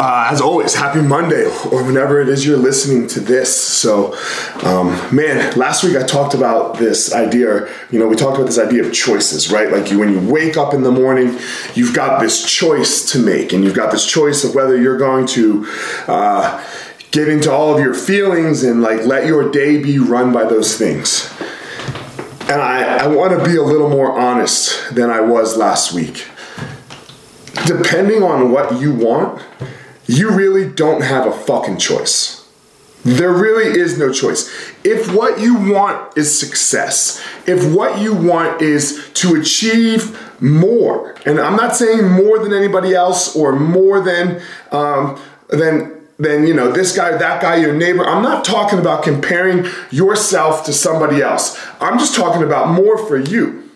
Uh, as always, happy Monday, or whenever it is you're listening to this. So, um, man, last week I talked about this idea. You know, we talked about this idea of choices, right? Like you, when you wake up in the morning, you've got this choice to make, and you've got this choice of whether you're going to. Uh, get into all of your feelings and like let your day be run by those things. And I, I want to be a little more honest than I was last week. Depending on what you want, you really don't have a fucking choice. There really is no choice. If what you want is success, if what you want is to achieve more, and I'm not saying more than anybody else or more than um, than than you know this guy, that guy, your neighbor. I'm not talking about comparing yourself to somebody else. I'm just talking about more for you.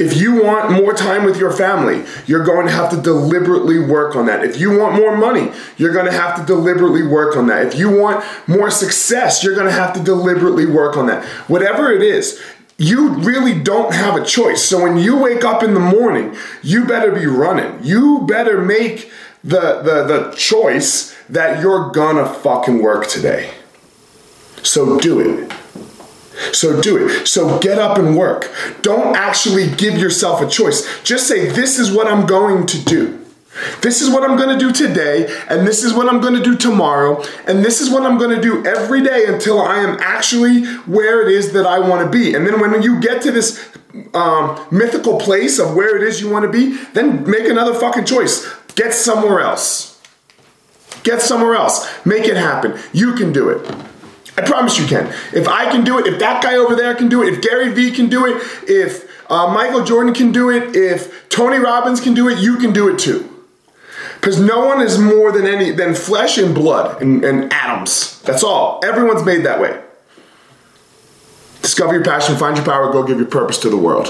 If you want more time with your family, you're going to have to deliberately work on that. If you want more money, you're going to have to deliberately work on that. If you want more success, you're going to have to deliberately work on that. Whatever it is, you really don't have a choice. So when you wake up in the morning, you better be running. You better make the the the choice that you're gonna fucking work today. So do it. So do it. So get up and work. Don't actually give yourself a choice. Just say, This is what I'm going to do. This is what I'm going to do today, and this is what I'm going to do tomorrow, and this is what I'm going to do every day until I am actually where it is that I want to be. And then when you get to this um, mythical place of where it is you want to be, then make another fucking choice. Get somewhere else. Get somewhere else. Make it happen. You can do it. I promise you can. If I can do it, if that guy over there can do it, if Gary Vee can do it, if uh, Michael Jordan can do it, if Tony Robbins can do it, you can do it too. Because no one is more than any than flesh and blood and, and atoms. That's all. Everyone's made that way. Discover your passion, find your power, go give your purpose to the world.